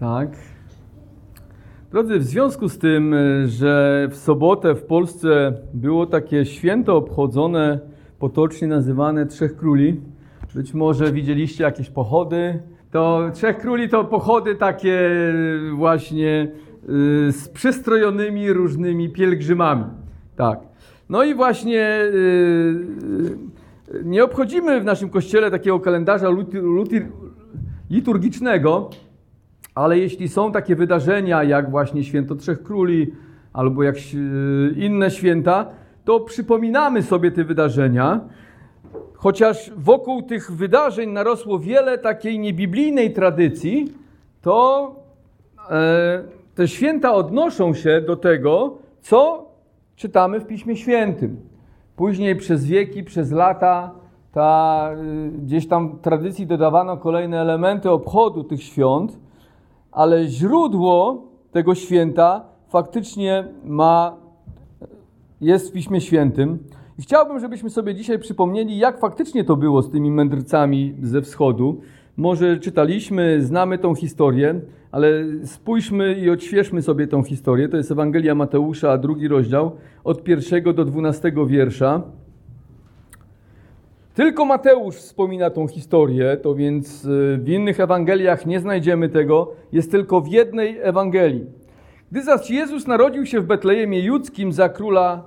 Tak. Drodzy, w związku z tym, że w sobotę w Polsce było takie święto obchodzone, potocznie nazywane Trzech Króli, być może widzieliście jakieś pochody, to Trzech Króli to pochody takie właśnie y, z przystrojonymi różnymi pielgrzymami. Tak. No i właśnie y, y, nie obchodzimy w naszym kościele takiego kalendarza liturgicznego, ale jeśli są takie wydarzenia jak właśnie Święto Trzech Króli albo jak inne święta, to przypominamy sobie te wydarzenia. Chociaż wokół tych wydarzeń narosło wiele takiej niebiblijnej tradycji, to e, te święta odnoszą się do tego, co czytamy w Piśmie Świętym. Później przez wieki, przez lata, ta, y, gdzieś tam tradycji dodawano kolejne elementy obchodu tych świąt, ale źródło tego święta faktycznie ma, jest w Piśmie Świętym. I chciałbym, żebyśmy sobie dzisiaj przypomnieli, jak faktycznie to było z tymi mędrcami ze wschodu. Może czytaliśmy, znamy tą historię, ale spójrzmy i odświeżmy sobie tą historię. To jest Ewangelia Mateusza, drugi rozdział, od pierwszego do dwunastego wiersza. Tylko Mateusz wspomina tą historię, to więc y, w innych Ewangeliach nie znajdziemy tego, jest tylko w jednej Ewangelii. Gdy zaś Jezus narodził się w Betlejemie Judzkim za króla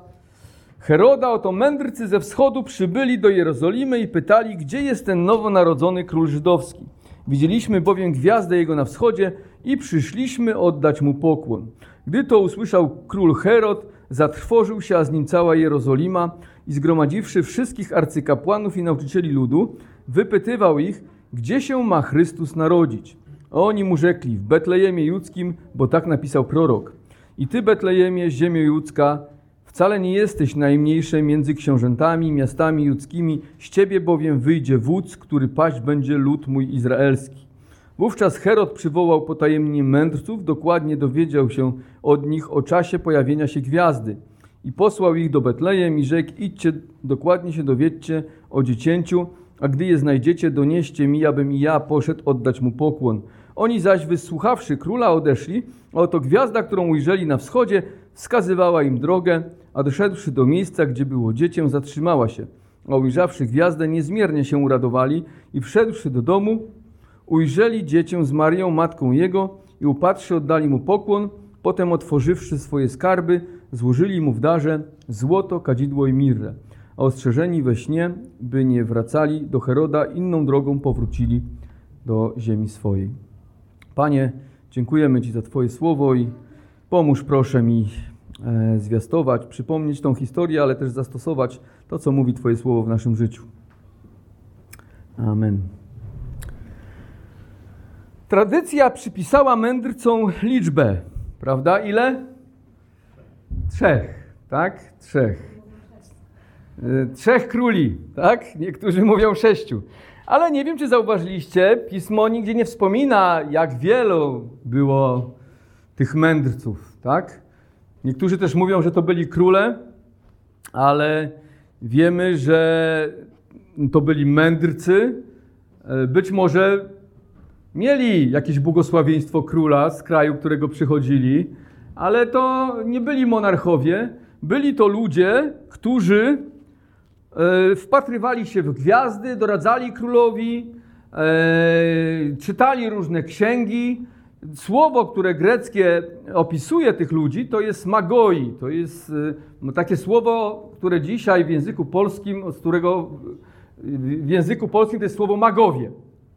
Heroda, oto mędrcy ze wschodu przybyli do Jerozolimy i pytali, gdzie jest ten nowonarodzony król żydowski. Widzieliśmy bowiem gwiazdę jego na wschodzie i przyszliśmy oddać mu pokłon. Gdy to usłyszał król Herod, zatrwożył się, a z nim cała Jerozolima i zgromadziwszy wszystkich arcykapłanów i nauczycieli ludu, wypytywał ich, gdzie się ma Chrystus narodzić. Oni mu rzekli, w Betlejemie Judzkim, bo tak napisał prorok. I ty, Betlejemie, ziemio judzka, Wcale nie jesteś najmniejsze między książętami, miastami judzkimi, z ciebie bowiem wyjdzie wódz, który paść będzie lud mój izraelski. Wówczas Herod przywołał potajemnie mędrców, dokładnie dowiedział się od nich o czasie pojawienia się gwiazdy i posłał ich do Betlejem i rzekł, idźcie, dokładnie się dowiedźcie o dziecięciu, a gdy je znajdziecie, donieście mi, abym i ja poszedł oddać mu pokłon. Oni zaś wysłuchawszy króla odeszli, a oto gwiazda, którą ujrzeli na wschodzie, wskazywała im drogę, a doszedłszy do miejsca, gdzie było dziecię, zatrzymała się. A ujrzawszy gwiazdę, niezmiernie się uradowali i wszedłszy do domu, ujrzeli dziecię z Marią, matką jego i upatrzy oddali mu pokłon, potem otworzywszy swoje skarby, złożyli mu w darze złoto, kadzidło i mirrę. A ostrzeżeni we śnie, by nie wracali do Heroda, inną drogą powrócili do ziemi swojej. Panie, dziękujemy Ci za Twoje słowo i pomóż proszę mi E, zwiastować, przypomnieć tą historię, ale też zastosować to, co mówi Twoje słowo w naszym życiu. Amen. Tradycja przypisała mędrcom liczbę, prawda? Ile? Trzech, tak? Trzech. E, trzech króli, tak? Niektórzy mówią sześciu. Ale nie wiem, czy zauważyliście, pismo nigdzie nie wspomina, jak wielu było tych mędrców, tak? Niektórzy też mówią, że to byli króle, ale wiemy, że to byli mędrcy. E, być może mieli jakieś błogosławieństwo króla z kraju, którego przychodzili, ale to nie byli monarchowie. Byli to ludzie, którzy e, wpatrywali się w gwiazdy, doradzali królowi, e, czytali różne księgi, Słowo, które greckie opisuje tych ludzi, to jest magoi. To jest y, takie słowo, które dzisiaj w języku polskim, z którego w języku polskim to jest słowo magowie.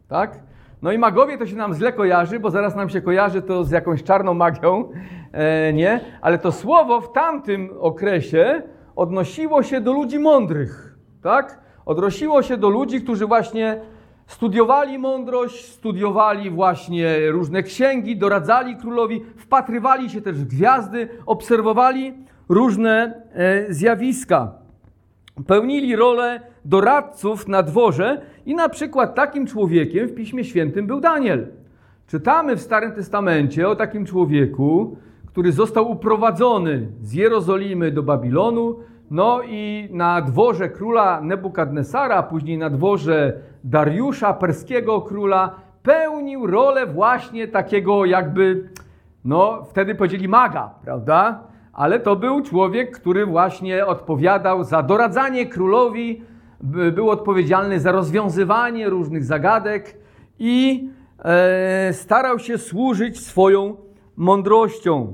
Tak? No i magowie to się nam źle kojarzy, bo zaraz nam się kojarzy to z jakąś czarną magią, e, nie? Ale to słowo w tamtym okresie odnosiło się do ludzi mądrych, tak? Odnosiło się do ludzi, którzy właśnie Studiowali mądrość, studiowali właśnie różne księgi, doradzali królowi, wpatrywali się też w gwiazdy, obserwowali różne e, zjawiska. Pełnili rolę doradców na dworze i na przykład takim człowiekiem w Piśmie Świętym był Daniel. Czytamy w Starym Testamencie o takim człowieku, który został uprowadzony z Jerozolimy do Babilonu, no i na dworze króla Nebukadnesara, później na dworze Dariusza, perskiego króla, pełnił rolę właśnie takiego jakby, no wtedy powiedzieli maga, prawda? Ale to był człowiek, który właśnie odpowiadał za doradzanie królowi, był odpowiedzialny za rozwiązywanie różnych zagadek i e, starał się służyć swoją mądrością.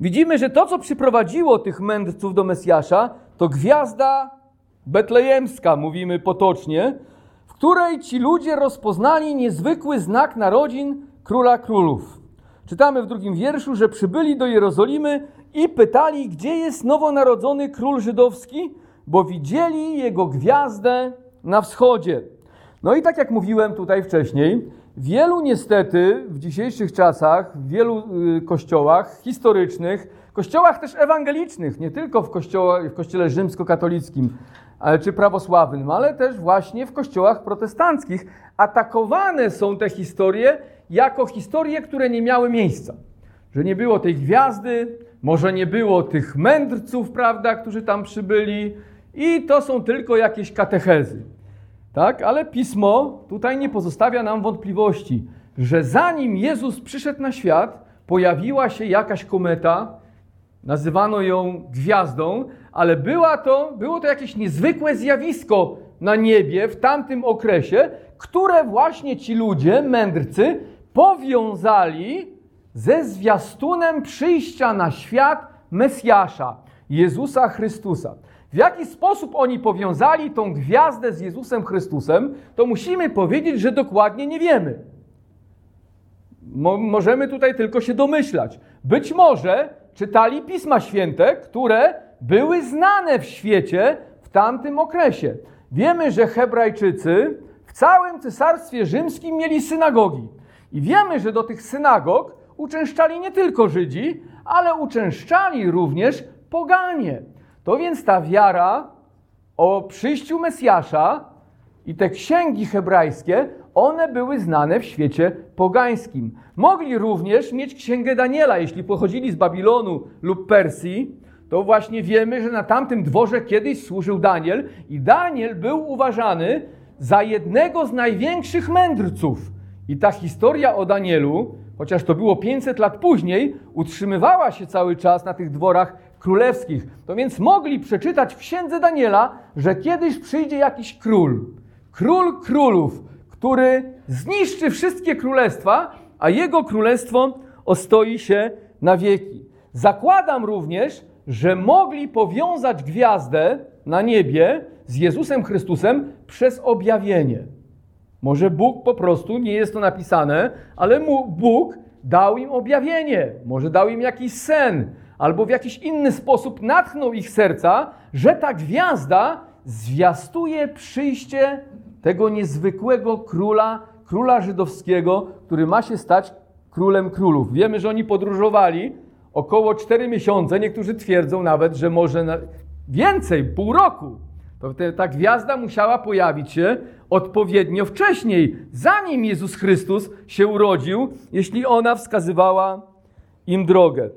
Widzimy, że to, co przyprowadziło tych mędrców do Mesjasza, to gwiazda betlejemska, mówimy potocznie, w której ci ludzie rozpoznali niezwykły znak narodzin króla królów. Czytamy w drugim wierszu, że przybyli do Jerozolimy i pytali, gdzie jest nowonarodzony król żydowski, bo widzieli jego gwiazdę na wschodzie. No i tak jak mówiłem tutaj wcześniej, wielu niestety w dzisiejszych czasach, w wielu y, kościołach historycznych, kościołach też ewangelicznych, nie tylko w, kościoła, w kościele rzymskokatolickim czy prawosławnym, ale też właśnie w kościołach protestanckich atakowane są te historie jako historie, które nie miały miejsca. Że nie było tej gwiazdy, może nie było tych mędrców, prawda, którzy tam przybyli, i to są tylko jakieś katechezy. Tak? Ale pismo tutaj nie pozostawia nam wątpliwości, że zanim Jezus przyszedł na świat, pojawiła się jakaś kometa, nazywano ją gwiazdą, ale była to, było to jakieś niezwykłe zjawisko na niebie w tamtym okresie, które właśnie ci ludzie, mędrcy, powiązali ze zwiastunem przyjścia na świat Mesjasza, Jezusa Chrystusa. W jaki sposób oni powiązali tą gwiazdę z Jezusem Chrystusem, to musimy powiedzieć, że dokładnie nie wiemy. Mo możemy tutaj tylko się domyślać. Być może czytali Pisma Święte, które były znane w świecie w tamtym okresie. Wiemy, że Hebrajczycy w całym Cesarstwie Rzymskim mieli synagogi. I wiemy, że do tych synagog uczęszczali nie tylko Żydzi, ale uczęszczali również poganie. To więc ta wiara o przyjściu Mesjasza i te księgi hebrajskie, one były znane w świecie pogańskim. Mogli również mieć księgę Daniela, jeśli pochodzili z Babilonu lub Persji, to właśnie wiemy, że na tamtym dworze kiedyś służył Daniel i Daniel był uważany za jednego z największych mędrców. I ta historia o Danielu, chociaż to było 500 lat później, utrzymywała się cały czas na tych dworach królewskich. To więc mogli przeczytać w księdze Daniela, że kiedyś przyjdzie jakiś król, król królów, który zniszczy wszystkie królestwa, a jego królestwo ostoi się na wieki. Zakładam również, że mogli powiązać gwiazdę na niebie z Jezusem Chrystusem przez objawienie. Może Bóg po prostu, nie jest to napisane, ale Bóg dał im objawienie, może dał im jakiś sen, albo w jakiś inny sposób natchnął ich serca, że ta gwiazda zwiastuje przyjście tego niezwykłego króla, króla żydowskiego, który ma się stać królem królów. Wiemy, że oni podróżowali około 4 miesiące, niektórzy twierdzą nawet, że może więcej, pół roku. To ta gwiazda musiała pojawić się odpowiednio wcześniej, zanim Jezus Chrystus się urodził, jeśli ona wskazywała im drogę.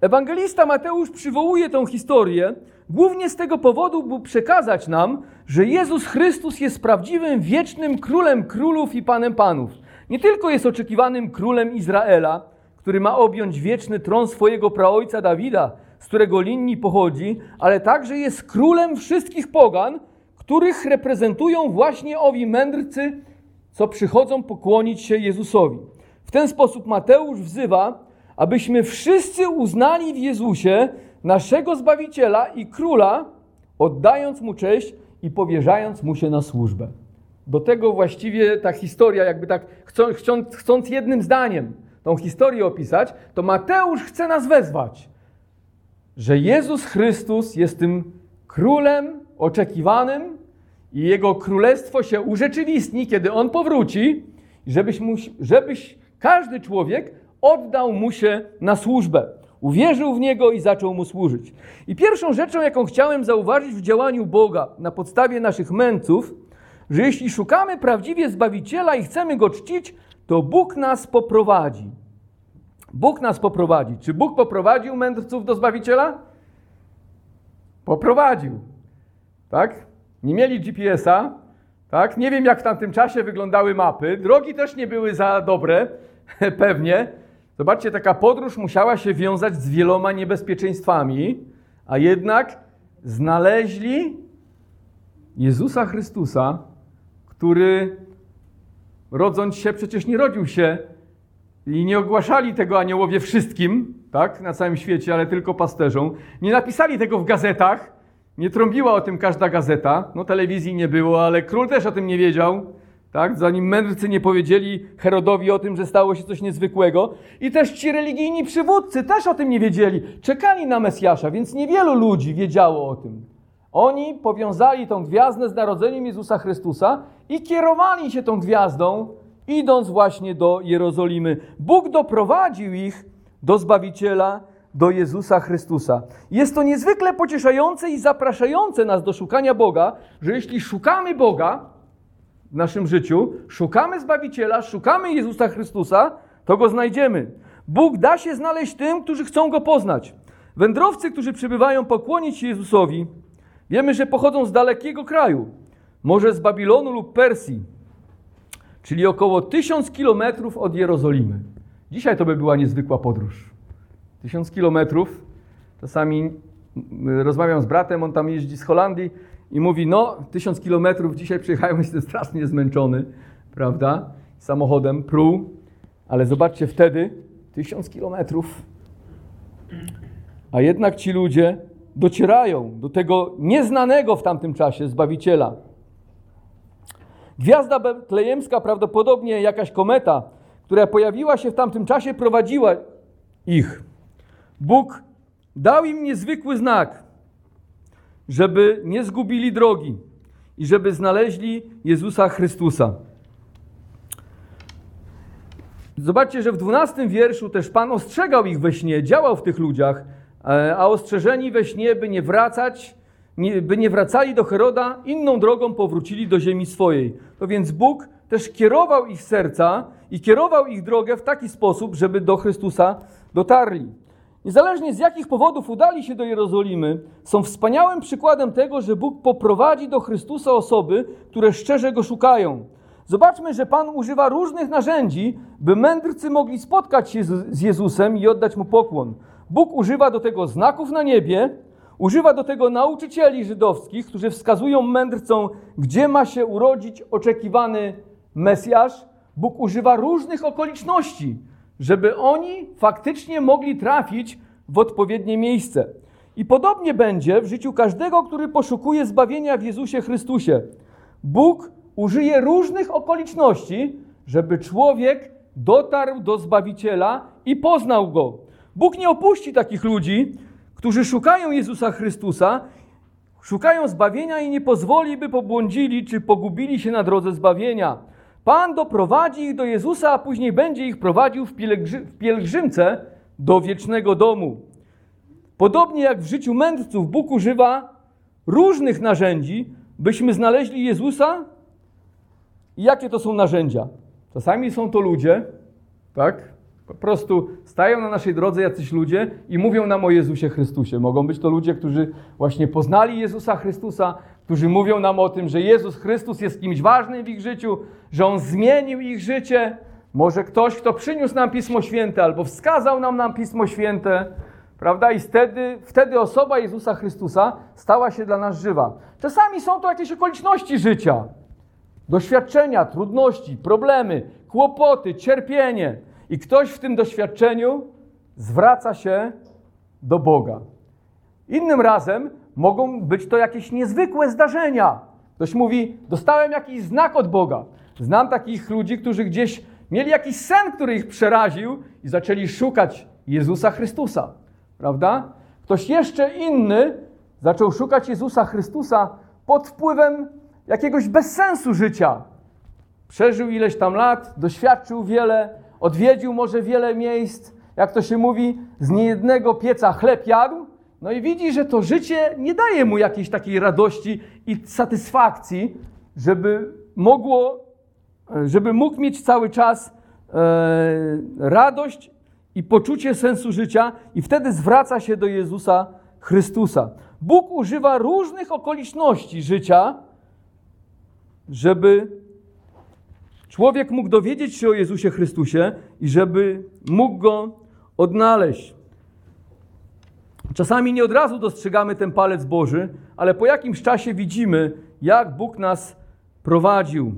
Ewangelista Mateusz przywołuje tą historię głównie z tego powodu, by przekazać nam, że Jezus Chrystus jest prawdziwym, wiecznym królem królów i panem panów. Nie tylko jest oczekiwanym królem Izraela, który ma objąć wieczny tron swojego praojca Dawida, z którego linii pochodzi, ale także jest królem wszystkich pogan, których reprezentują właśnie owi mędrcy, co przychodzą pokłonić się Jezusowi. W ten sposób Mateusz wzywa abyśmy wszyscy uznali w Jezusie naszego Zbawiciela i Króla, oddając Mu cześć i powierzając Mu się na służbę. Do tego właściwie ta historia, jakby tak chcąc, chcąc jednym zdaniem tą historię opisać, to Mateusz chce nas wezwać, że Jezus Chrystus jest tym królem oczekiwanym i Jego królestwo się urzeczywistni, kiedy On powróci, żebyś, żebyś każdy człowiek oddał mu się na służbę. Uwierzył w niego i zaczął mu służyć. I pierwszą rzeczą, jaką chciałem zauważyć w działaniu Boga na podstawie naszych męców, że jeśli szukamy prawdziwie Zbawiciela i chcemy go czcić, to Bóg nas poprowadzi. Bóg nas poprowadzi. Czy Bóg poprowadził mędrców do Zbawiciela? Poprowadził. Tak? Nie mieli GPS-a, Tak? Nie wiem, jak w tamtym czasie wyglądały mapy. Drogi też nie były za dobre, pewnie. Zobaczcie, taka podróż musiała się wiązać z wieloma niebezpieczeństwami, a jednak znaleźli Jezusa Chrystusa, który rodząc się, przecież nie rodził się i nie ogłaszali tego aniołowie wszystkim, tak, na całym świecie, ale tylko pasterzom. Nie napisali tego w gazetach, nie trąbiła o tym każda gazeta. No telewizji nie było, ale król też o tym nie wiedział. Tak? Zanim mędrcy nie powiedzieli Herodowi o tym, że stało się coś niezwykłego. I też ci religijni przywódcy też o tym nie wiedzieli. Czekali na Mesjasza, więc niewielu ludzi wiedziało o tym. Oni powiązali tą gwiazdę z narodzeniem Jezusa Chrystusa i kierowali się tą gwiazdą, idąc właśnie do Jerozolimy. Bóg doprowadził ich do Zbawiciela, do Jezusa Chrystusa. Jest to niezwykle pocieszające i zapraszające nas do szukania Boga, że jeśli szukamy Boga w naszym życiu, szukamy Zbawiciela, szukamy Jezusa Chrystusa, to Go znajdziemy. Bóg da się znaleźć tym, którzy chcą Go poznać. Wędrowcy, którzy przybywają pokłonić się Jezusowi, wiemy, że pochodzą z dalekiego kraju, może z Babilonu lub Persji, czyli około tysiąc kilometrów od Jerozolimy. Dzisiaj to by była niezwykła podróż. Tysiąc kilometrów. Czasami rozmawiam z bratem, on tam jeździ z Holandii i mówi, no tysiąc kilometrów, dzisiaj przyjechałem, jestem strasznie zmęczony, prawda, samochodem, pruł, ale zobaczcie wtedy, tysiąc kilometrów, a jednak ci ludzie docierają do tego nieznanego w tamtym czasie Zbawiciela. Gwiazda betlejemska, prawdopodobnie jakaś kometa, która pojawiła się w tamtym czasie, prowadziła ich. Bóg dał im niezwykły znak, żeby nie zgubili drogi i żeby znaleźli Jezusa Chrystusa. Zobaczcie, że w dwunastym wierszu też Pan ostrzegał ich we śnie, działał w tych ludziach, e, a ostrzeżeni we śnie, by nie wracać, by nie wracali do Heroda, inną drogą powrócili do ziemi swojej. To więc Bóg też kierował ich serca i kierował ich drogę w taki sposób, żeby do Chrystusa dotarli. Niezależnie z jakich powodów udali się do Jerozolimy, są wspaniałym przykładem tego, że Bóg poprowadzi do Chrystusa osoby, które szczerze Go szukają. Zobaczmy, że Pan używa różnych narzędzi, by mędrcy mogli spotkać się z Jezusem i oddać Mu pokłon. Bóg używa do tego znaków na niebie, używa do tego nauczycieli żydowskich, którzy wskazują mędrcom, gdzie ma się urodzić oczekiwany Mesjasz. Bóg używa różnych okoliczności, żeby oni faktycznie mogli trafić w odpowiednie miejsce. I podobnie będzie w życiu każdego, który poszukuje zbawienia w Jezusie Chrystusie. Bóg użyje różnych okoliczności, żeby człowiek dotarł do Zbawiciela i poznał Go. Bóg nie opuści takich ludzi, którzy szukają Jezusa Chrystusa, szukają zbawienia i nie pozwoli, by pobłądzili czy pogubili się na drodze zbawienia. Pan doprowadzi ich do Jezusa, a później będzie ich prowadził w, pielgrzy w pielgrzymce do wiecznego domu. Podobnie jak w życiu mędrców, Bóg używa różnych narzędzi, byśmy znaleźli Jezusa. I jakie to są narzędzia? Czasami są to ludzie, tak? Po prostu stają na naszej drodze jacyś ludzie i mówią nam o Jezusie Chrystusie. Mogą być to ludzie, którzy właśnie poznali Jezusa Chrystusa, którzy mówią nam o tym, że Jezus Chrystus jest kimś ważnym w ich życiu, że On zmienił ich życie. Może ktoś, kto przyniósł nam Pismo Święte albo wskazał nam nam Pismo Święte, prawda? I wtedy, wtedy osoba Jezusa Chrystusa stała się dla nas żywa. Czasami są to jakieś okoliczności życia, doświadczenia, trudności, problemy, kłopoty, cierpienie. I ktoś w tym doświadczeniu zwraca się do Boga. Innym razem mogą być to jakieś niezwykłe zdarzenia. Ktoś mówi, dostałem jakiś znak od Boga. Znam takich ludzi, którzy gdzieś mieli jakiś sen, który ich przeraził i zaczęli szukać Jezusa Chrystusa. Prawda? Ktoś jeszcze inny zaczął szukać Jezusa Chrystusa pod wpływem jakiegoś bezsensu życia. Przeżył ileś tam lat, doświadczył wiele, odwiedził może wiele miejsc, jak to się mówi, z niejednego pieca chleb jadł, no i widzi, że to życie nie daje mu jakiejś takiej radości i satysfakcji, żeby mogło, żeby mógł mieć cały czas e, radość i poczucie sensu życia, i wtedy zwraca się do Jezusa Chrystusa. Bóg używa różnych okoliczności życia, żeby człowiek mógł dowiedzieć się o Jezusie Chrystusie i żeby mógł go odnaleźć. Czasami nie od razu dostrzegamy ten palec Boży, ale po jakimś czasie widzimy, jak Bóg nas prowadził.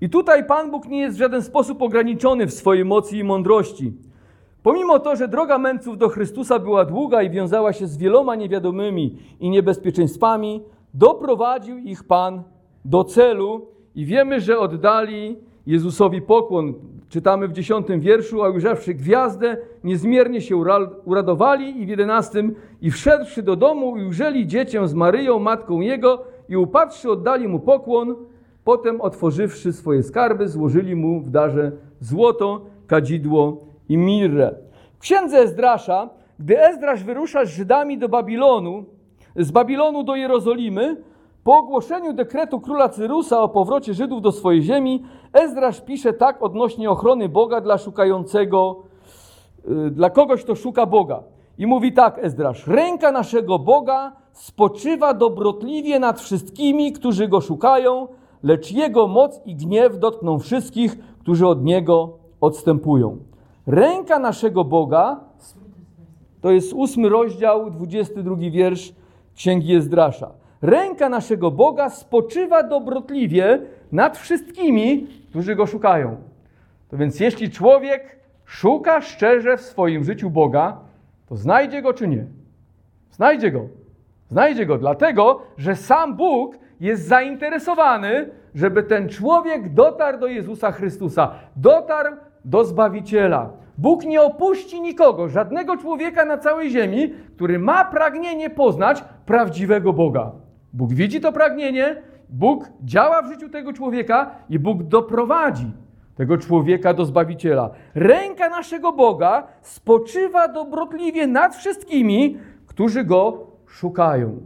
I tutaj Pan Bóg nie jest w żaden sposób ograniczony w swojej mocy i mądrości. Pomimo to, że droga mędrców do Chrystusa była długa i wiązała się z wieloma niewiadomymi i niebezpieczeństwami, doprowadził ich Pan do celu i wiemy, że oddali Jezusowi pokłon. Czytamy w dziesiątym wierszu, a ujrzawszy gwiazdę, niezmiernie się uradowali i w jedenastym i wszedłszy do domu ujrzeli dziecię z Maryją, matką jego i upatrzy oddali mu pokłon, potem otworzywszy swoje skarby, złożyli mu w darze złoto, kadzidło i mirrę. W księdze Ezdrasza, gdy Ezdrasz wyrusza z Żydami do Babilonu, z Babilonu do Jerozolimy, po ogłoszeniu dekretu króla Cyrusa o powrocie Żydów do swojej ziemi, Ezdrasz pisze tak odnośnie ochrony Boga dla szukającego, yy, dla kogoś, kto szuka Boga. I mówi tak Ezdrasz: Ręka naszego Boga spoczywa dobrotliwie nad wszystkimi, którzy go szukają, lecz jego moc i gniew dotkną wszystkich, którzy od niego odstępują. Ręka naszego Boga, to jest ósmy rozdział, 22 wiersz Księgi Ezdrasza. Ręka naszego Boga spoczywa dobrotliwie nad wszystkimi, którzy go szukają. To więc jeśli człowiek szuka szczerze w swoim życiu Boga, to znajdzie go czy nie? Znajdzie go. Znajdzie go, dlatego że sam Bóg jest zainteresowany, żeby ten człowiek dotarł do Jezusa Chrystusa, dotarł do Zbawiciela. Bóg nie opuści nikogo, żadnego człowieka na całej ziemi, który ma pragnienie poznać prawdziwego Boga. Bóg widzi to pragnienie, Bóg działa w życiu tego człowieka i Bóg doprowadzi tego człowieka do Zbawiciela. Ręka naszego Boga spoczywa dobrotliwie nad wszystkimi, którzy Go szukają.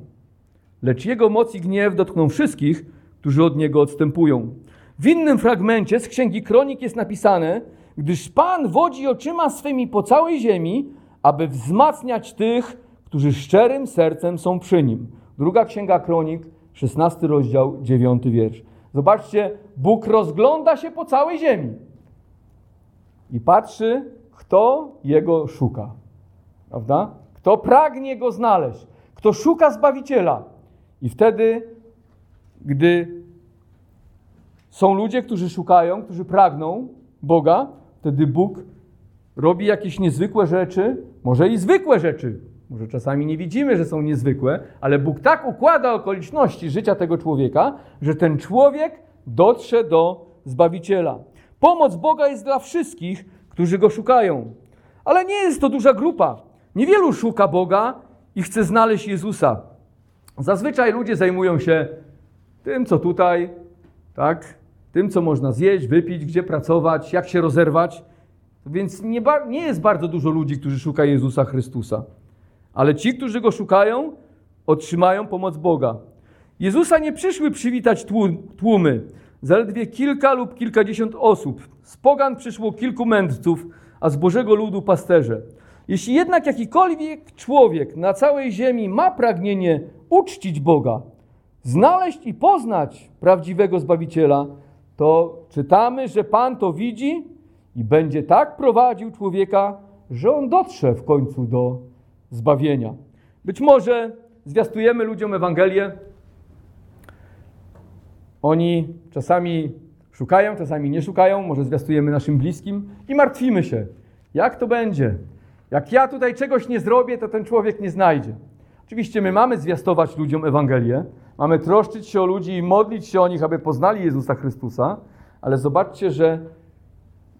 Lecz Jego moc i gniew dotkną wszystkich, którzy od Niego odstępują. W innym fragmencie z Księgi Kronik jest napisane, gdyż Pan wodzi oczyma swymi po całej ziemi, aby wzmacniać tych, którzy szczerym sercem są przy Nim. Druga Księga Kronik, 16 rozdział, 9 wiersz. Zobaczcie, Bóg rozgląda się po całej ziemi i patrzy, kto Jego szuka. Prawda? Kto pragnie Go znaleźć, kto szuka Zbawiciela. I wtedy, gdy są ludzie, którzy szukają, którzy pragną Boga, wtedy Bóg robi jakieś niezwykłe rzeczy, może i zwykłe rzeczy. Może czasami nie widzimy, że są niezwykłe, ale Bóg tak układa okoliczności życia tego człowieka, że ten człowiek dotrze do Zbawiciela. Pomoc Boga jest dla wszystkich, którzy go szukają. Ale nie jest to duża grupa. Niewielu szuka Boga i chce znaleźć Jezusa. Zazwyczaj ludzie zajmują się tym, co tutaj, tak? Tym, co można zjeść, wypić, gdzie pracować, jak się rozerwać. Więc nie, nie jest bardzo dużo ludzi, którzy szukają Jezusa Chrystusa. Ale ci, którzy go szukają, otrzymają pomoc Boga. Jezusa nie przyszły przywitać tłumy, zaledwie kilka lub kilkadziesiąt osób. Z pogan przyszło kilku mędrców, a z Bożego ludu pasterze. Jeśli jednak jakikolwiek człowiek na całej ziemi ma pragnienie uczcić Boga, znaleźć i poznać prawdziwego Zbawiciela, to czytamy, że Pan to widzi i będzie tak prowadził człowieka, że on dotrze w końcu do zbawienia. Być może zwiastujemy ludziom Ewangelię. Oni czasami szukają, czasami nie szukają, może zwiastujemy naszym bliskim i martwimy się. Jak to będzie? Jak ja tutaj czegoś nie zrobię, to ten człowiek nie znajdzie. Oczywiście my mamy zwiastować ludziom Ewangelię, mamy troszczyć się o ludzi i modlić się o nich, aby poznali Jezusa Chrystusa, ale zobaczcie, że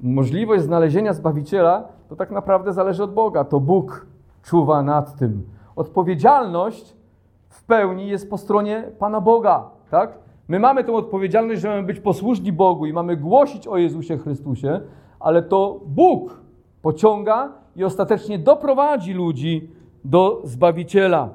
możliwość znalezienia Zbawiciela to tak naprawdę zależy od Boga. To Bóg czuwa nad tym. Odpowiedzialność w pełni jest po stronie Pana Boga, tak? My mamy tę odpowiedzialność, że mamy być posłuszni Bogu i mamy głosić o Jezusie Chrystusie, ale to Bóg pociąga i ostatecznie doprowadzi ludzi do Zbawiciela.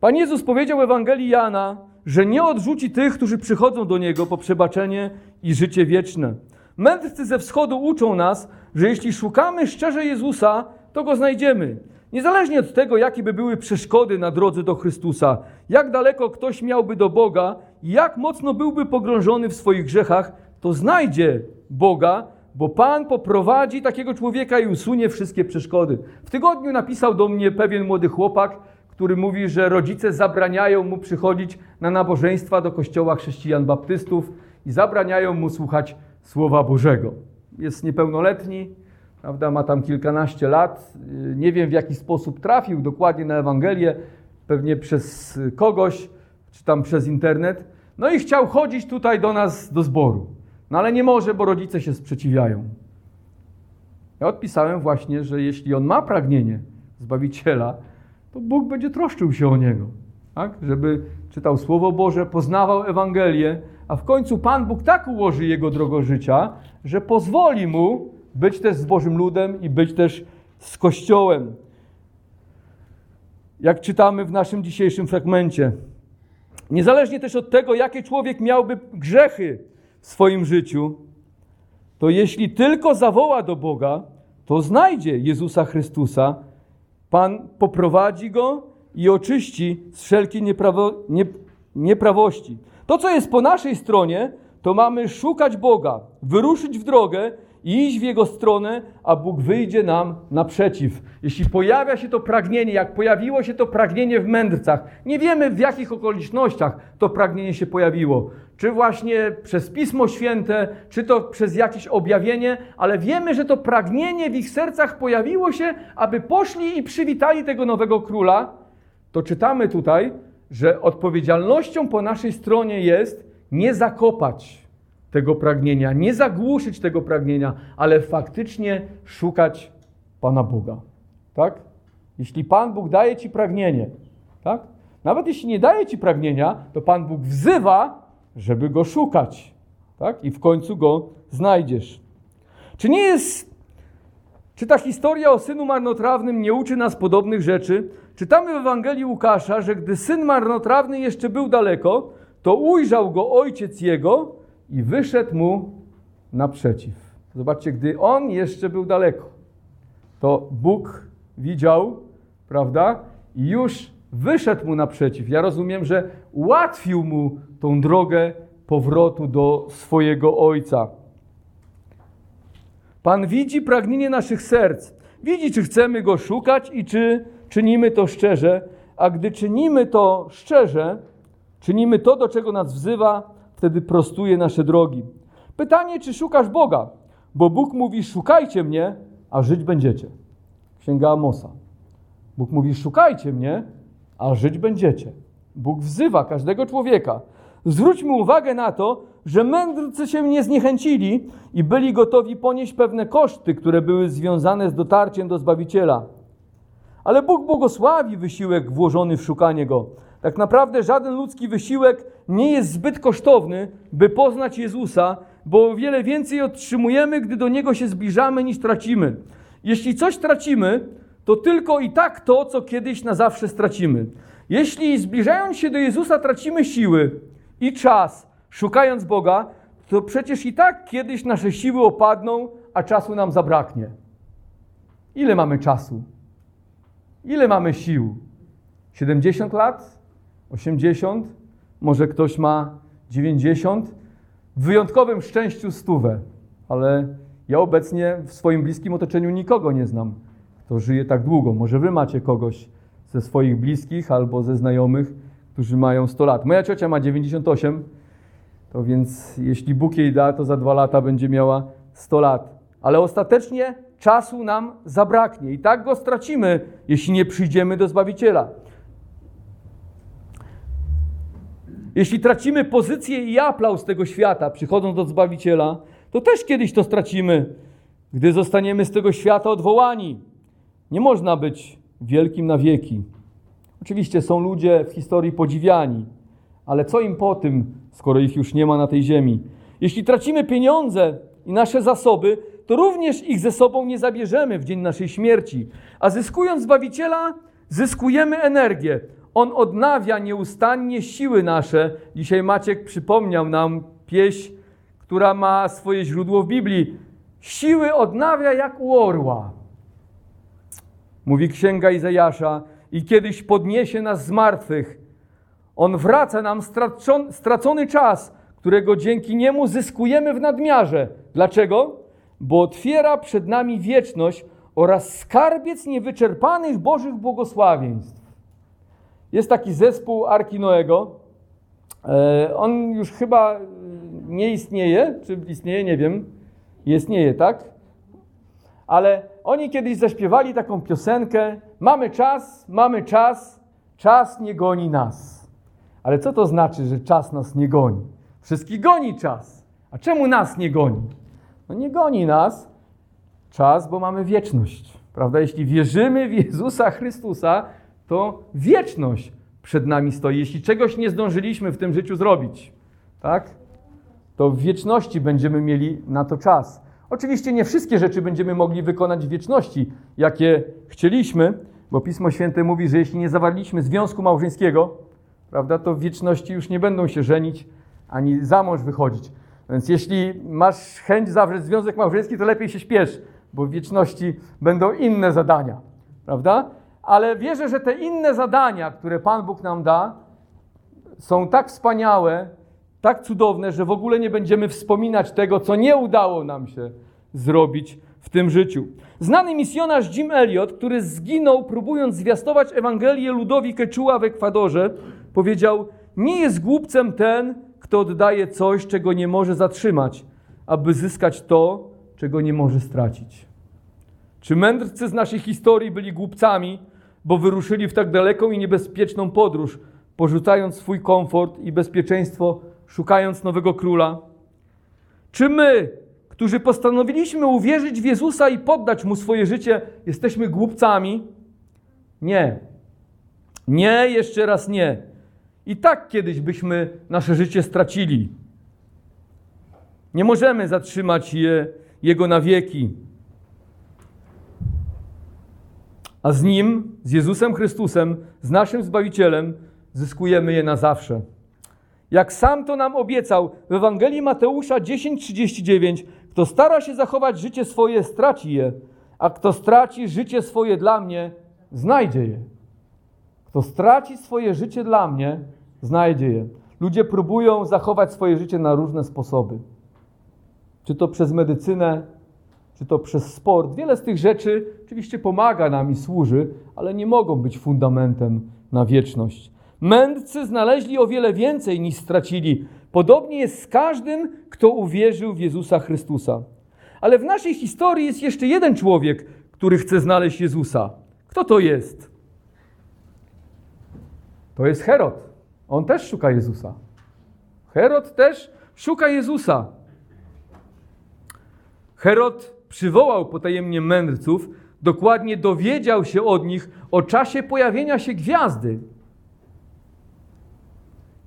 Pan Jezus powiedział w Ewangelii Jana, że nie odrzuci tych, którzy przychodzą do Niego po przebaczenie i życie wieczne. Mędrcy ze wschodu uczą nas, że jeśli szukamy szczerze Jezusa, to Go znajdziemy. Niezależnie od tego, jakie by były przeszkody na drodze do Chrystusa, jak daleko ktoś miałby do Boga jak mocno byłby pogrążony w swoich grzechach, to znajdzie Boga, bo Pan poprowadzi takiego człowieka i usunie wszystkie przeszkody. W tygodniu napisał do mnie pewien młody chłopak, który mówi, że rodzice zabraniają mu przychodzić na nabożeństwa do kościoła chrześcijan baptystów i zabraniają mu słuchać Słowa Bożego. Jest niepełnoletni, prawda, ma tam kilkanaście lat. Nie wiem w jaki sposób trafił dokładnie na Ewangelię, pewnie przez kogoś, czy tam przez internet. No i chciał chodzić tutaj do nas do zboru. No ale nie może, bo rodzice się sprzeciwiają. Ja odpisałem właśnie, że jeśli on ma pragnienie Zbawiciela, to Bóg będzie troszczył się o niego. Tak? Żeby czytał Słowo Boże, poznawał Ewangelię, a w końcu Pan Bóg tak ułoży jego drogo życia, że pozwoli mu być też z Bożym ludem i być też z Kościołem. Jak czytamy w naszym dzisiejszym fragmencie. Niezależnie też od tego, jakie człowiek miałby grzechy w swoim życiu, to jeśli tylko zawoła do Boga, to znajdzie Jezusa Chrystusa. Pan poprowadzi go i oczyści z wszelkiej nieprawo, nie, nieprawości. To, co jest po naszej stronie, to mamy szukać Boga, wyruszyć w drogę iść w Jego stronę, a Bóg wyjdzie nam naprzeciw. Jeśli pojawia się to pragnienie, jak pojawiło się to pragnienie w mędrcach, nie wiemy w jakich okolicznościach to pragnienie się pojawiło. Czy właśnie przez Pismo Święte, czy to przez jakieś objawienie, ale wiemy, że to pragnienie w ich sercach pojawiło się, aby poszli i przywitali tego nowego króla. To czytamy tutaj, że odpowiedzialnością po naszej stronie jest nie zakopać tego pragnienia, nie zagłuszyć tego pragnienia, ale faktycznie szukać Pana Boga. Tak? Jeśli Pan Bóg daje ci pragnienie, tak? Nawet jeśli nie daje ci pragnienia, to Pan Bóg wzywa, żeby go szukać. Tak? I w końcu go znajdziesz. Czy nie jest czy ta historia o synu marnotrawnym nie uczy nas podobnych rzeczy? Czytamy w Ewangelii Łukasza, że gdy syn marnotrawny jeszcze był daleko, to ujrzał go ojciec jego i wyszedł mu naprzeciw. Zobaczcie, gdy on jeszcze był daleko, to Bóg widział, prawda? I już wyszedł mu naprzeciw. Ja rozumiem, że ułatwił mu tą drogę powrotu do swojego ojca. Pan widzi pragnienie naszych serc. Widzi, czy chcemy go szukać i czy czynimy to szczerze. A gdy czynimy to szczerze, czynimy to, do czego nas wzywa, wtedy prostuje nasze drogi. Pytanie, czy szukasz Boga? Bo Bóg mówi: Szukajcie mnie, a żyć będziecie. Księga Amosa. Bóg mówi: Szukajcie mnie, a żyć będziecie. Bóg wzywa każdego człowieka. Zwróćmy uwagę na to, że mędrcy się nie zniechęcili i byli gotowi ponieść pewne koszty, które były związane z dotarciem do Zbawiciela. Ale Bóg błogosławi wysiłek włożony w szukanie Go. Tak naprawdę żaden ludzki wysiłek nie jest zbyt kosztowny, by poznać Jezusa, bo wiele więcej otrzymujemy, gdy do Niego się zbliżamy, niż tracimy. Jeśli coś tracimy, to tylko i tak to, co kiedyś na zawsze stracimy. Jeśli zbliżając się do Jezusa tracimy siły i czas, szukając Boga, to przecież i tak kiedyś nasze siły opadną, a czasu nam zabraknie. Ile mamy czasu? Ile mamy sił? 70 lat? 80? Może ktoś ma 90? W wyjątkowym szczęściu stówę, ale ja obecnie w swoim bliskim otoczeniu nikogo nie znam, kto żyje tak długo. Może wy macie kogoś ze swoich bliskich albo ze znajomych, którzy mają 100 lat. Moja ciocia ma 98, to więc jeśli Bóg jej da, to za dwa lata będzie miała 100 lat. Ale ostatecznie czasu nam zabraknie i tak go stracimy, jeśli nie przyjdziemy do Zbawiciela. Jeśli tracimy pozycję i aplauz tego świata, przychodząc do Zbawiciela, to też kiedyś to stracimy, gdy zostaniemy z tego świata odwołani. Nie można być wielkim na wieki. Oczywiście są ludzie w historii podziwiani, ale co im po tym, skoro ich już nie ma na tej ziemi? Jeśli tracimy pieniądze i nasze zasoby, to również ich ze sobą nie zabierzemy w dzień naszej śmierci. A zyskując Zbawiciela, zyskujemy energię. On odnawia nieustannie siły nasze. Dzisiaj Maciek przypomniał nam pieśń, która ma swoje źródło w Biblii. Siły odnawia jak u orła. Mówi księga Izajasza i kiedyś podniesie nas z martwych. On wraca nam stracony czas, którego dzięki niemu zyskujemy w nadmiarze. Dlaczego? Bo otwiera przed nami wieczność oraz skarbiec niewyczerpanych Bożych błogosławieństw. Jest taki zespół Arki Noego. E, on już chyba nie istnieje, czy istnieje, nie wiem. Istnieje, tak? Ale oni kiedyś zaśpiewali taką piosenkę: Mamy czas, mamy czas, czas nie goni nas. Ale co to znaczy, że czas nas nie goni? Wszystkich goni czas. A czemu nas nie goni? No nie goni nas czas, bo mamy wieczność. Prawda? Jeśli wierzymy w Jezusa Chrystusa, to wieczność przed nami stoi. Jeśli czegoś nie zdążyliśmy w tym życiu zrobić, tak? To w wieczności będziemy mieli na to czas. Oczywiście nie wszystkie rzeczy będziemy mogli wykonać w wieczności, jakie chcieliśmy, bo Pismo Święte mówi, że jeśli nie zawarliśmy związku małżeńskiego, prawda, to w wieczności już nie będą się żenić ani za mąż wychodzić. Więc jeśli masz chęć zawrzeć związek małżeński, to lepiej się śpiesz, bo w wieczności będą inne zadania, prawda? Ale wierzę, że te inne zadania, które Pan Bóg nam da, są tak wspaniałe, tak cudowne, że w ogóle nie będziemy wspominać tego, co nie udało nam się zrobić w tym życiu. Znany misjonarz Jim Elliot, który zginął próbując zwiastować Ewangelię ludowi Quechua w Ekwadorze, powiedział: Nie jest głupcem ten, kto oddaje coś, czego nie może zatrzymać, aby zyskać to, czego nie może stracić. Czy mędrcy z naszej historii byli głupcami, bo wyruszyli w tak daleką i niebezpieczną podróż, porzucając swój komfort i bezpieczeństwo, szukając nowego króla? Czy my, którzy postanowiliśmy uwierzyć w Jezusa i poddać mu swoje życie, jesteśmy głupcami? Nie. Nie, jeszcze raz nie. I tak kiedyś byśmy nasze życie stracili. Nie możemy zatrzymać je, jego na wieki. A z Nim, z Jezusem Chrystusem, z naszym Zbawicielem, zyskujemy je na zawsze. Jak sam to nam obiecał w Ewangelii Mateusza 10:39, kto stara się zachować życie swoje, straci je, a kto straci życie swoje dla mnie, znajdzie je. Kto straci swoje życie dla mnie, znajdzie je. Ludzie próbują zachować swoje życie na różne sposoby. Czy to przez medycynę, czy to przez sport. Wiele z tych rzeczy oczywiście pomaga nam i służy, ale nie mogą być fundamentem na wieczność. Mędrcy znaleźli o wiele więcej niż stracili. Podobnie jest z każdym, kto uwierzył w Jezusa Chrystusa. Ale w naszej historii jest jeszcze jeden człowiek, który chce znaleźć Jezusa. Kto to jest? To jest Herod. On też szuka Jezusa. Herod też szuka Jezusa. Herod przywołał potajemnie mędrców, dokładnie dowiedział się od nich o czasie pojawienia się gwiazdy.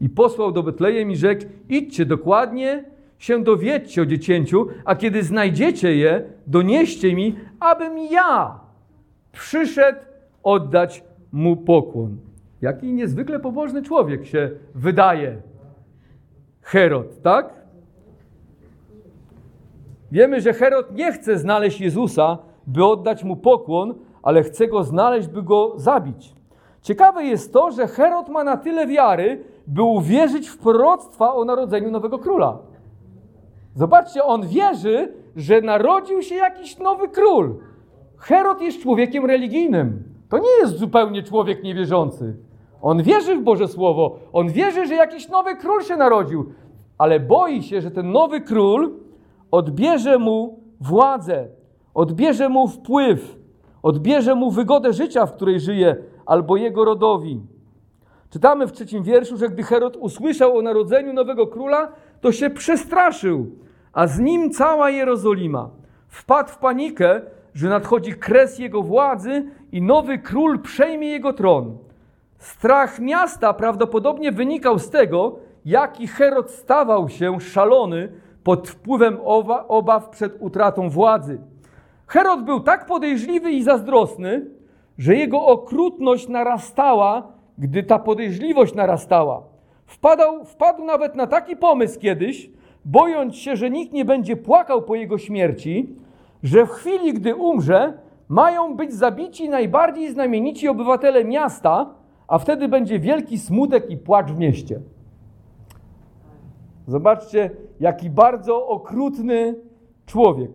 I posłał do Betlejem i rzekł: Idźcie dokładnie, się dowiedźcie o dziecięciu, a kiedy znajdziecie je, donieście mi, abym ja przyszedł oddać mu pokłon. Jaki niezwykle pobożny człowiek się wydaje Herod, tak? Wiemy, że Herod nie chce znaleźć Jezusa, by oddać mu pokłon, ale chce go znaleźć, by go zabić. Ciekawe jest to, że Herod ma na tyle wiary, by uwierzyć w proroctwa o narodzeniu nowego króla. Zobaczcie, on wierzy, że narodził się jakiś nowy król. Herod jest człowiekiem religijnym. To nie jest zupełnie człowiek niewierzący. On wierzy w Boże Słowo. On wierzy, że jakiś nowy król się narodził. Ale boi się, że ten nowy król odbierze mu władzę, odbierze mu wpływ, odbierze mu wygodę życia, w której żyje, albo jego rodowi. Czytamy w trzecim wierszu, że gdy Herod usłyszał o narodzeniu nowego króla, to się przestraszył, a z nim cała Jerozolima. Wpadł w panikę, że nadchodzi kres jego władzy i nowy król przejmie jego tron. Strach miasta prawdopodobnie wynikał z tego, jaki Herod stawał się szalony pod wpływem obaw przed utratą władzy. Herod był tak podejrzliwy i zazdrosny, że jego okrutność narastała, gdy ta podejrzliwość narastała. Wpadał, wpadł nawet na taki pomysł kiedyś, bojąc się, że nikt nie będzie płakał po jego śmierci, że w chwili, gdy umrze, mają być zabici najbardziej znamienici obywatele miasta, a wtedy będzie wielki smutek i płacz w mieście. Zobaczcie, jaki bardzo okrutny człowiek.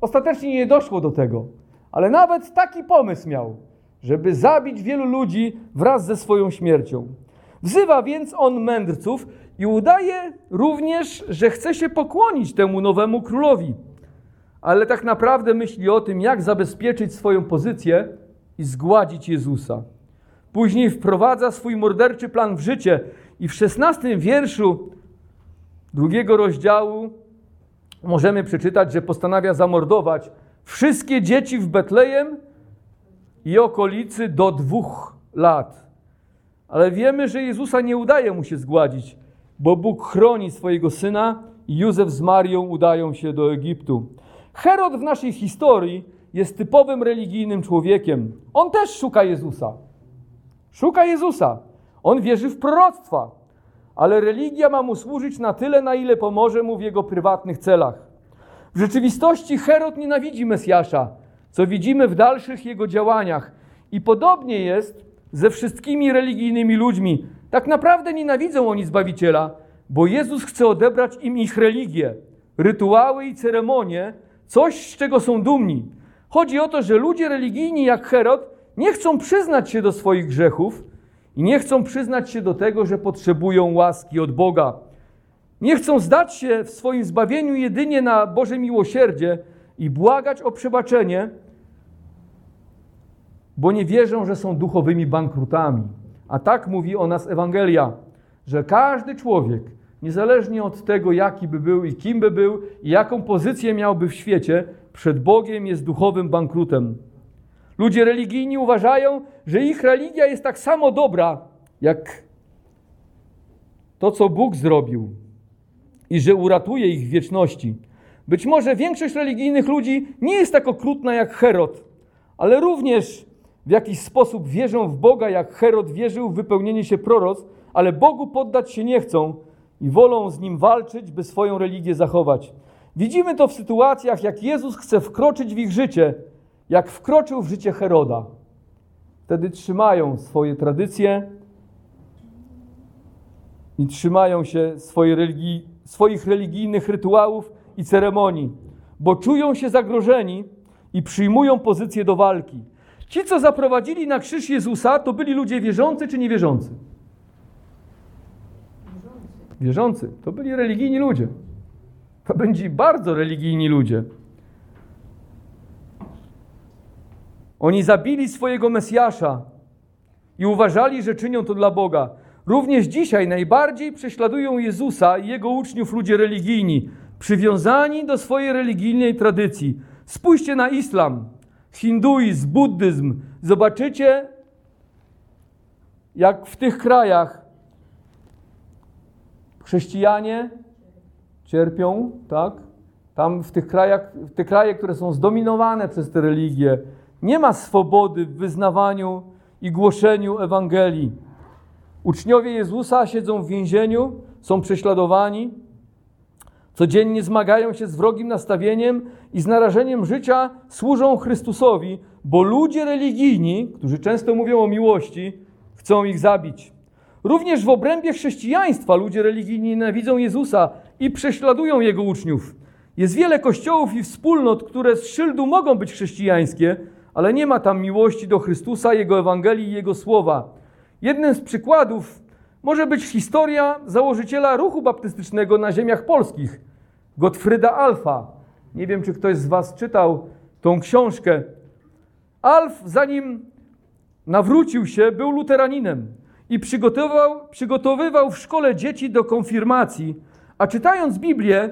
Ostatecznie nie doszło do tego, ale nawet taki pomysł miał, żeby zabić wielu ludzi wraz ze swoją śmiercią. Wzywa więc on mędrców i udaje również, że chce się pokłonić temu nowemu królowi. Ale tak naprawdę myśli o tym, jak zabezpieczyć swoją pozycję i zgładzić Jezusa. Później wprowadza swój morderczy plan w życie i w szesnastym wierszu drugiego rozdziału możemy przeczytać, że postanawia zamordować wszystkie dzieci w Betlejem i okolicy do dwóch lat. Ale wiemy, że Jezusa nie udaje mu się zgładzić, bo Bóg chroni swojego syna i Józef z Marią udają się do Egiptu. Herod w naszej historii jest typowym religijnym człowiekiem. On też szuka Jezusa. Szuka Jezusa. On wierzy w proroctwa, ale religia ma mu służyć na tyle, na ile pomoże mu w jego prywatnych celach. W rzeczywistości Herod nienawidzi Mesjasza, co widzimy w dalszych jego działaniach. I podobnie jest ze wszystkimi religijnymi ludźmi. Tak naprawdę nienawidzą oni Zbawiciela, bo Jezus chce odebrać im ich religię, rytuały i ceremonie, coś, z czego są dumni. Chodzi o to, że ludzie religijni jak Herod nie chcą przyznać się do swoich grzechów i nie chcą przyznać się do tego, że potrzebują łaski od Boga. Nie chcą zdać się w swoim zbawieniu jedynie na Boże miłosierdzie i błagać o przebaczenie, bo nie wierzą, że są duchowymi bankrutami. A tak mówi o nas Ewangelia, że każdy człowiek, niezależnie od tego, jaki by był i kim by był i jaką pozycję miałby w świecie, przed Bogiem jest duchowym bankrutem. Ludzie religijni uważają, że ich religia jest tak samo dobra, jak to, co Bóg zrobił i że uratuje ich w wieczności. Być może większość religijnych ludzi nie jest tak okrutna jak Herod, ale również w jakiś sposób wierzą w Boga, jak Herod wierzył w wypełnienie się proroc, ale Bogu poddać się nie chcą i wolą z nim walczyć, by swoją religię zachować. Widzimy to w sytuacjach, jak Jezus chce wkroczyć w ich życie, jak wkroczył w życie Heroda. Wtedy trzymają swoje tradycje i trzymają się swojej religii, swoich religijnych rytuałów i ceremonii, bo czują się zagrożeni i przyjmują pozycję do walki. Ci, co zaprowadzili na krzyż Jezusa, to byli ludzie wierzący czy niewierzący? Wierzący. To byli religijni ludzie. To będzie bardzo religijni ludzie. Oni zabili swojego Mesjasza i uważali, że czynią to dla Boga. Również dzisiaj najbardziej prześladują Jezusa i jego uczniów ludzie religijni, przywiązani do swojej religijnej tradycji. Spójrzcie na islam, hinduizm, buddyzm. Zobaczycie, jak w tych krajach chrześcijanie cierpią, tak? Tam w tych krajach, te kraje, które są zdominowane przez te religie, nie ma swobody w wyznawaniu i głoszeniu Ewangelii. Uczniowie Jezusa siedzą w więzieniu, są prześladowani, codziennie zmagają się z wrogim nastawieniem i z narażeniem życia służą Chrystusowi, bo ludzie religijni, którzy często mówią o miłości, chcą ich zabić. Również w obrębie chrześcijaństwa ludzie religijni nienawidzą Jezusa i prześladują Jego uczniów. Jest wiele kościołów i wspólnot, które z szyldu mogą być chrześcijańskie, ale nie ma tam miłości do Chrystusa, Jego Ewangelii i Jego Słowa. Jednym z przykładów może być historia założyciela ruchu baptystycznego na ziemiach polskich, Gottfrieda Alfa. Nie wiem, czy ktoś z Was czytał tą książkę. Alf, zanim nawrócił się, był luteraninem i przygotowywał, przygotowywał w szkole dzieci do konfirmacji, a czytając Biblię,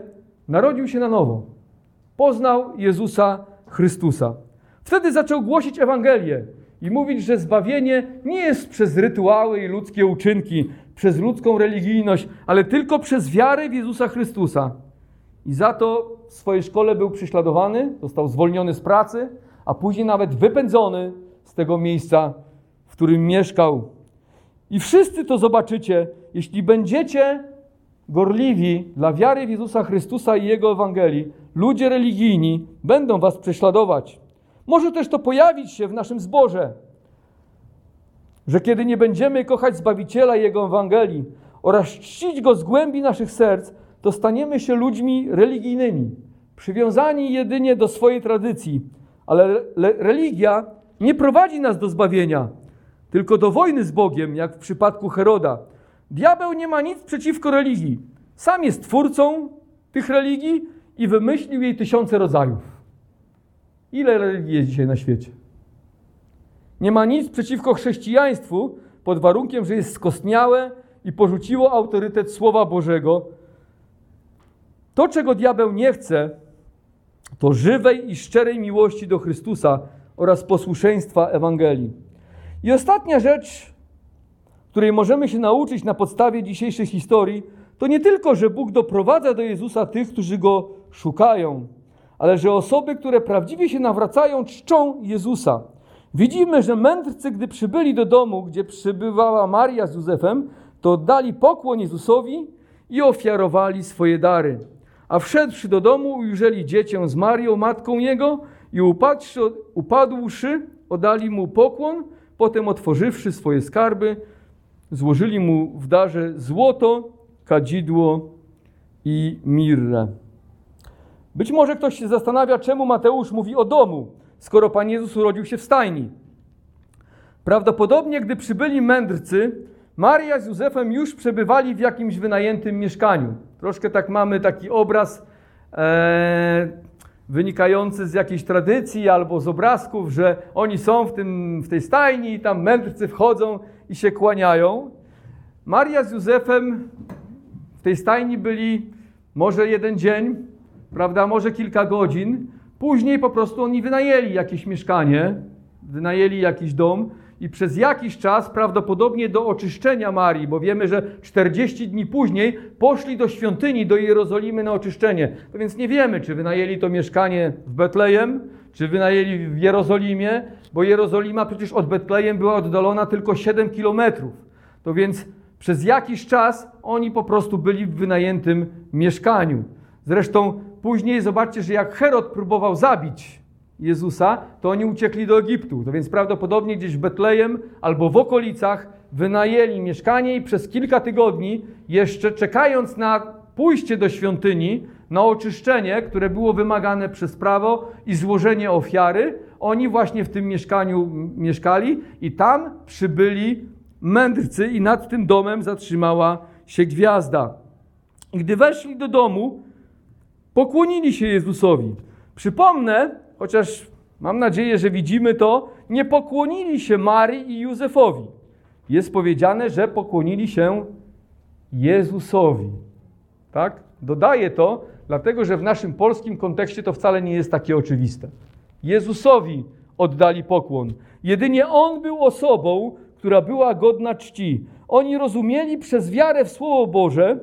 narodził się na nowo. Poznał Jezusa Chrystusa. Wtedy zaczął głosić Ewangelię i mówić, że zbawienie nie jest przez rytuały i ludzkie uczynki, przez ludzką religijność, ale tylko przez wiarę w Jezusa Chrystusa. I za to w swojej szkole był prześladowany, został zwolniony z pracy, a później nawet wypędzony z tego miejsca, w którym mieszkał. I wszyscy to zobaczycie, jeśli będziecie gorliwi dla wiary w Jezusa Chrystusa i Jego Ewangelii, ludzie religijni będą was prześladować. Może też to pojawić się w naszym zborze. że kiedy nie będziemy kochać Zbawiciela i Jego Ewangelii oraz czcić Go z głębi naszych serc, to staniemy się ludźmi religijnymi, przywiązani jedynie do swojej tradycji. Ale religia nie prowadzi nas do zbawienia, tylko do wojny z Bogiem, jak w przypadku Heroda. Diabeł nie ma nic przeciwko religii. Sam jest twórcą tych religii i wymyślił jej tysiące rodzajów. Ile religii jest dzisiaj na świecie? Nie ma nic przeciwko chrześcijaństwu pod warunkiem, że jest skostniałe i porzuciło autorytet Słowa Bożego. To, czego diabeł nie chce, to żywej i szczerej miłości do Chrystusa oraz posłuszeństwa Ewangelii. I ostatnia rzecz, której możemy się nauczyć na podstawie dzisiejszej historii, to nie tylko, że Bóg doprowadza do Jezusa tych, którzy Go szukają, ale że osoby, które prawdziwie się nawracają, czczą Jezusa. Widzimy, że mędrcy, gdy przybyli do domu, gdzie przybywała Maria z Józefem, to oddali pokłon Jezusowi i ofiarowali swoje dary. A wszedłszy do domu, ujrzeli dziecię z Marią, matką jego, i upadłszy, upadłszy, oddali mu pokłon, potem otworzywszy swoje skarby, złożyli mu w darze złoto, kadzidło i mirrę. Być może ktoś się zastanawia, czemu Mateusz mówi o domu, skoro Pan Jezus urodził się w stajni. Prawdopodobnie, gdy przybyli mędrcy, Maria z Józefem już przebywali w jakimś wynajętym mieszkaniu. Troszkę tak mamy taki obraz e, wynikający z jakiejś tradycji albo z obrazków, że oni są w, tym, w tej stajni i tam mędrcy wchodzą i się kłaniają. Maria z Józefem w tej stajni byli może jeden dzień, prawda, może kilka godzin. Później po prostu oni wynajęli jakieś mieszkanie, wynajęli jakiś dom i przez jakiś czas, prawdopodobnie do oczyszczenia Marii, bo wiemy, że 40 dni później poszli do świątyni, do Jerozolimy na oczyszczenie. To więc nie wiemy, czy wynajęli to mieszkanie w Betlejem, czy wynajęli w Jerozolimie, bo Jerozolima przecież od Betlejem była oddalona tylko 7 kilometrów. To więc przez jakiś czas oni po prostu byli w wynajętym mieszkaniu. Zresztą później zobaczcie, że jak Herod próbował zabić Jezusa, to oni uciekli do Egiptu. To więc prawdopodobnie gdzieś w Betlejem albo w okolicach wynajęli mieszkanie i przez kilka tygodni, jeszcze czekając na pójście do świątyni, na oczyszczenie, które było wymagane przez prawo i złożenie ofiary, oni właśnie w tym mieszkaniu mieszkali i tam przybyli mędrcy i nad tym domem zatrzymała się gwiazda. I gdy weszli do domu, pokłonili się Jezusowi. Przypomnę, chociaż mam nadzieję, że widzimy to, nie pokłonili się Marii i Józefowi. Jest powiedziane, że pokłonili się Jezusowi. Tak? Dodaję to, dlatego że w naszym polskim kontekście to wcale nie jest takie oczywiste. Jezusowi oddali pokłon. Jedynie On był osobą, która była godna czci. Oni rozumieli przez wiarę w Słowo Boże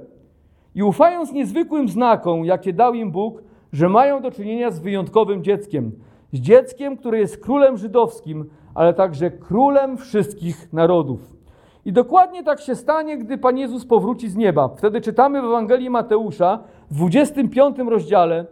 i ufając niezwykłym znakom, jakie dał im Bóg, że mają do czynienia z wyjątkowym dzieckiem. Z dzieckiem, które jest królem żydowskim, ale także królem wszystkich narodów. I dokładnie tak się stanie, gdy Pan Jezus powróci z nieba. Wtedy czytamy w Ewangelii Mateusza w 25 rozdziale,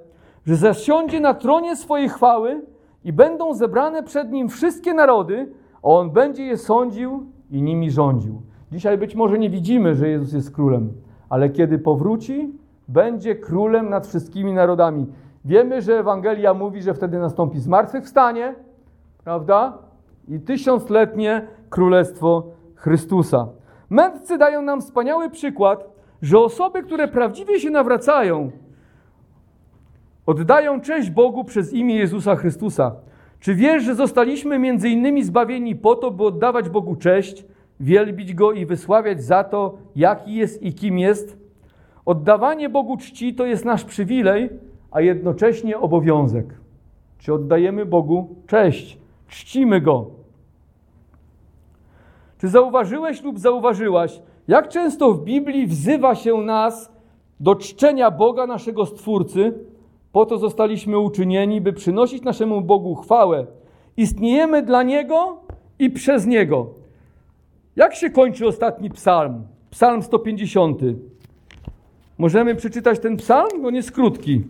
że zasiądzie na tronie swojej chwały i będą zebrane przed Nim wszystkie narody, a On będzie je sądził i nimi rządził. Dzisiaj być może nie widzimy, że Jezus jest królem, ale kiedy powróci, będzie królem nad wszystkimi narodami. Wiemy, że Ewangelia mówi, że wtedy nastąpi zmartwychwstanie, prawda? I tysiącletnie królestwo Chrystusa. Mędrcy dają nam wspaniały przykład, że osoby, które prawdziwie się nawracają, oddają cześć Bogu przez imię Jezusa Chrystusa. Czy wiesz, że zostaliśmy między innymi zbawieni po to, by oddawać Bogu cześć, wielbić Go i wysławiać za to, jaki jest i kim jest? Oddawanie Bogu czci to jest nasz przywilej, a jednocześnie obowiązek. Czy oddajemy Bogu cześć, czcimy Go? Czy zauważyłeś lub zauważyłaś, jak często w Biblii wzywa się nas do czczenia Boga, naszego Stwórcy, po to zostaliśmy uczynieni, by przynosić naszemu Bogu chwałę. Istniejemy dla Niego i przez Niego. Jak się kończy ostatni psalm? Psalm 150. Możemy przeczytać ten psalm? On jest krótki.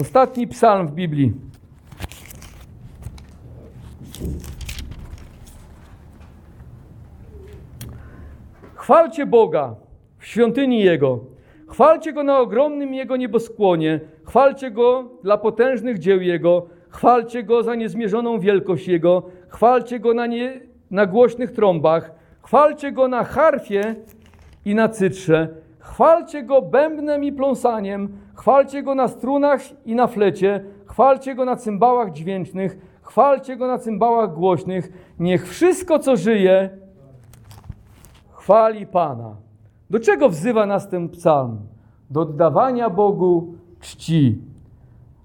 Ostatni psalm w Biblii. Chwalcie Boga w świątyni Jego. Chwalcie Go na ogromnym Jego nieboskłonie. Chwalcie Go dla potężnych dzieł Jego. Chwalcie Go za niezmierzoną wielkość Jego. Chwalcie Go na, nie, na głośnych trąbach. Chwalcie Go na harfie i na cytrze. Chwalcie Go bębnem i pląsaniem. Chwalcie Go na strunach i na flecie. Chwalcie Go na cymbałach dźwięcznych. Chwalcie Go na cymbałach głośnych. Niech wszystko, co żyje, chwali Pana. Do czego wzywa nas ten psalm? Do oddawania Bogu czci.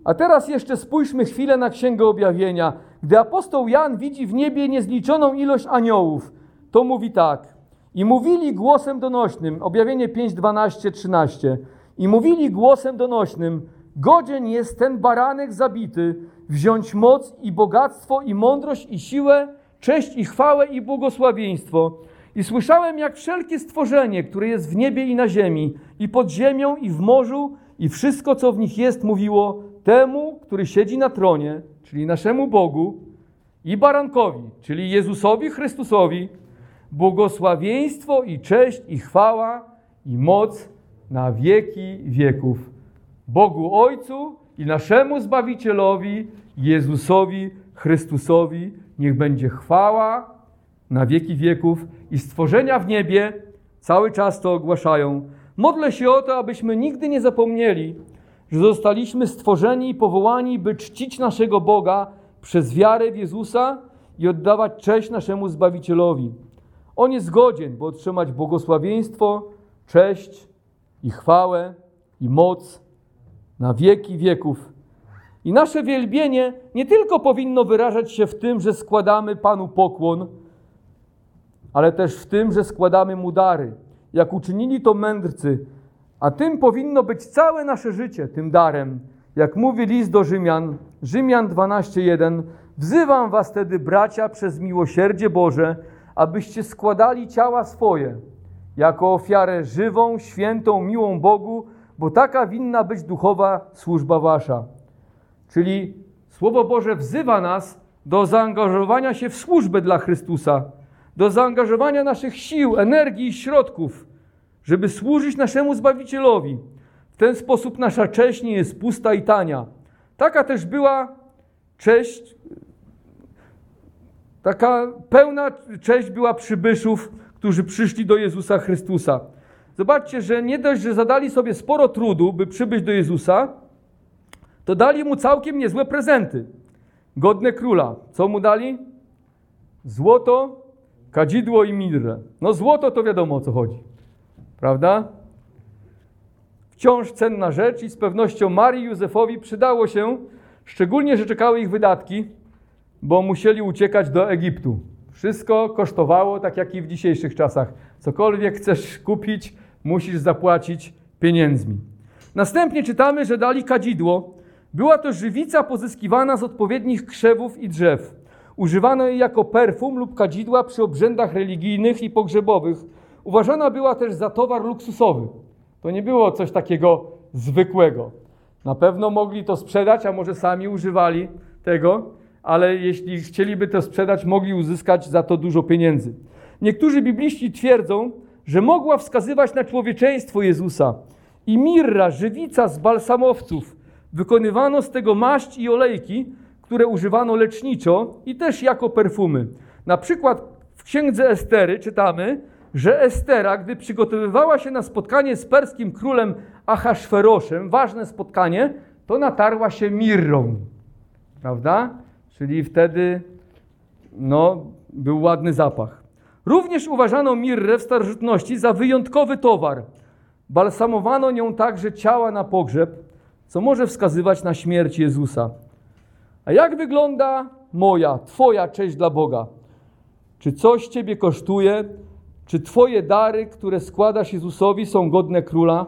A teraz jeszcze spójrzmy chwilę na Księgę Objawienia. Gdy apostoł Jan widzi w niebie niezliczoną ilość aniołów, to mówi tak. I mówili głosem donośnym, objawienie 5, 12, 13. I mówili głosem donośnym, godzien jest ten baranek zabity, wziąć moc i bogactwo i mądrość i siłę, cześć i chwałę i błogosławieństwo. I słyszałem, jak wszelkie stworzenie, które jest w niebie i na ziemi, i pod ziemią, i w morzu, i wszystko, co w nich jest, mówiło temu, który siedzi na tronie, czyli naszemu Bogu, i barankowi, czyli Jezusowi Chrystusowi, błogosławieństwo i cześć i chwała i moc na wieki wieków. Bogu Ojcu i naszemu Zbawicielowi, Jezusowi Chrystusowi, niech będzie chwała na wieki wieków i stworzenia w niebie cały czas to ogłaszają. Modlę się o to, abyśmy nigdy nie zapomnieli, że zostaliśmy stworzeni i powołani, by czcić naszego Boga przez wiarę w Jezusa i oddawać cześć naszemu Zbawicielowi. On jest godzien, by otrzymać błogosławieństwo, cześć i chwałę i moc na wieki wieków. I nasze wielbienie nie tylko powinno wyrażać się w tym, że składamy Panu pokłon, ale też w tym, że składamy Mu dary, jak uczynili to mędrcy, a tym powinno być całe nasze życie, tym darem. Jak mówi list do Rzymian, Rzymian 12:1, wzywam was tedy, bracia, przez miłosierdzie Boże, abyście składali ciała swoje jako ofiarę żywą, świętą, miłą Bogu, bo taka winna być duchowa służba wasza. Czyli Słowo Boże wzywa nas do zaangażowania się w służbę dla Chrystusa, do zaangażowania naszych sił, energii i środków, żeby służyć naszemu Zbawicielowi. W ten sposób nasza cześć nie jest pusta i tania. Taka też była cześć, taka pełna cześć była przybyszów, którzy przyszli do Jezusa Chrystusa. Zobaczcie, że nie dość, że zadali sobie sporo trudu, by przybyć do Jezusa, to dali mu całkiem niezłe prezenty. Godne króla. Co mu dali? Złoto, kadzidło i mirrę. No złoto to wiadomo o co chodzi. Prawda? Wciąż cenna rzecz i z pewnością Marii Józefowi przydało się, szczególnie, że czekały ich wydatki, bo musieli uciekać do Egiptu. Wszystko kosztowało, tak jak i w dzisiejszych czasach. Cokolwiek chcesz kupić, musisz zapłacić pieniędzmi. Następnie czytamy, że dali kadzidło. Była to żywica pozyskiwana z odpowiednich krzewów i drzew. Używano jej jako perfum lub kadzidła przy obrzędach religijnych i pogrzebowych. Uważana była też za towar luksusowy. To nie było coś takiego zwykłego. Na pewno mogli to sprzedać, a może sami używali tego, ale jeśli chcieliby to sprzedać, mogli uzyskać za to dużo pieniędzy. Niektórzy bibliści twierdzą, że mogła wskazywać na człowieczeństwo Jezusa. I mirra, żywica z balsamowców, wykonywano z tego maść i olejki, które używano leczniczo i też jako perfumy. Na przykład w księdze Estery czytamy, że Estera, gdy przygotowywała się na spotkanie z perskim królem Ahasferoszem, ważne spotkanie, to natarła się mirrą. Prawda? Czyli wtedy no, był ładny zapach. Również uważano mirrę w starożytności za wyjątkowy towar. Balsamowano nią także ciała na pogrzeb, co może wskazywać na śmierć Jezusa. A jak wygląda moja, Twoja cześć dla Boga? Czy coś Ciebie kosztuje? Czy Twoje dary, które składasz Jezusowi, są godne króla?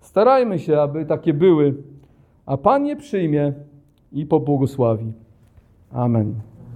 Starajmy się, aby takie były, a Pan je przyjmie i pobłogosławi. Amen.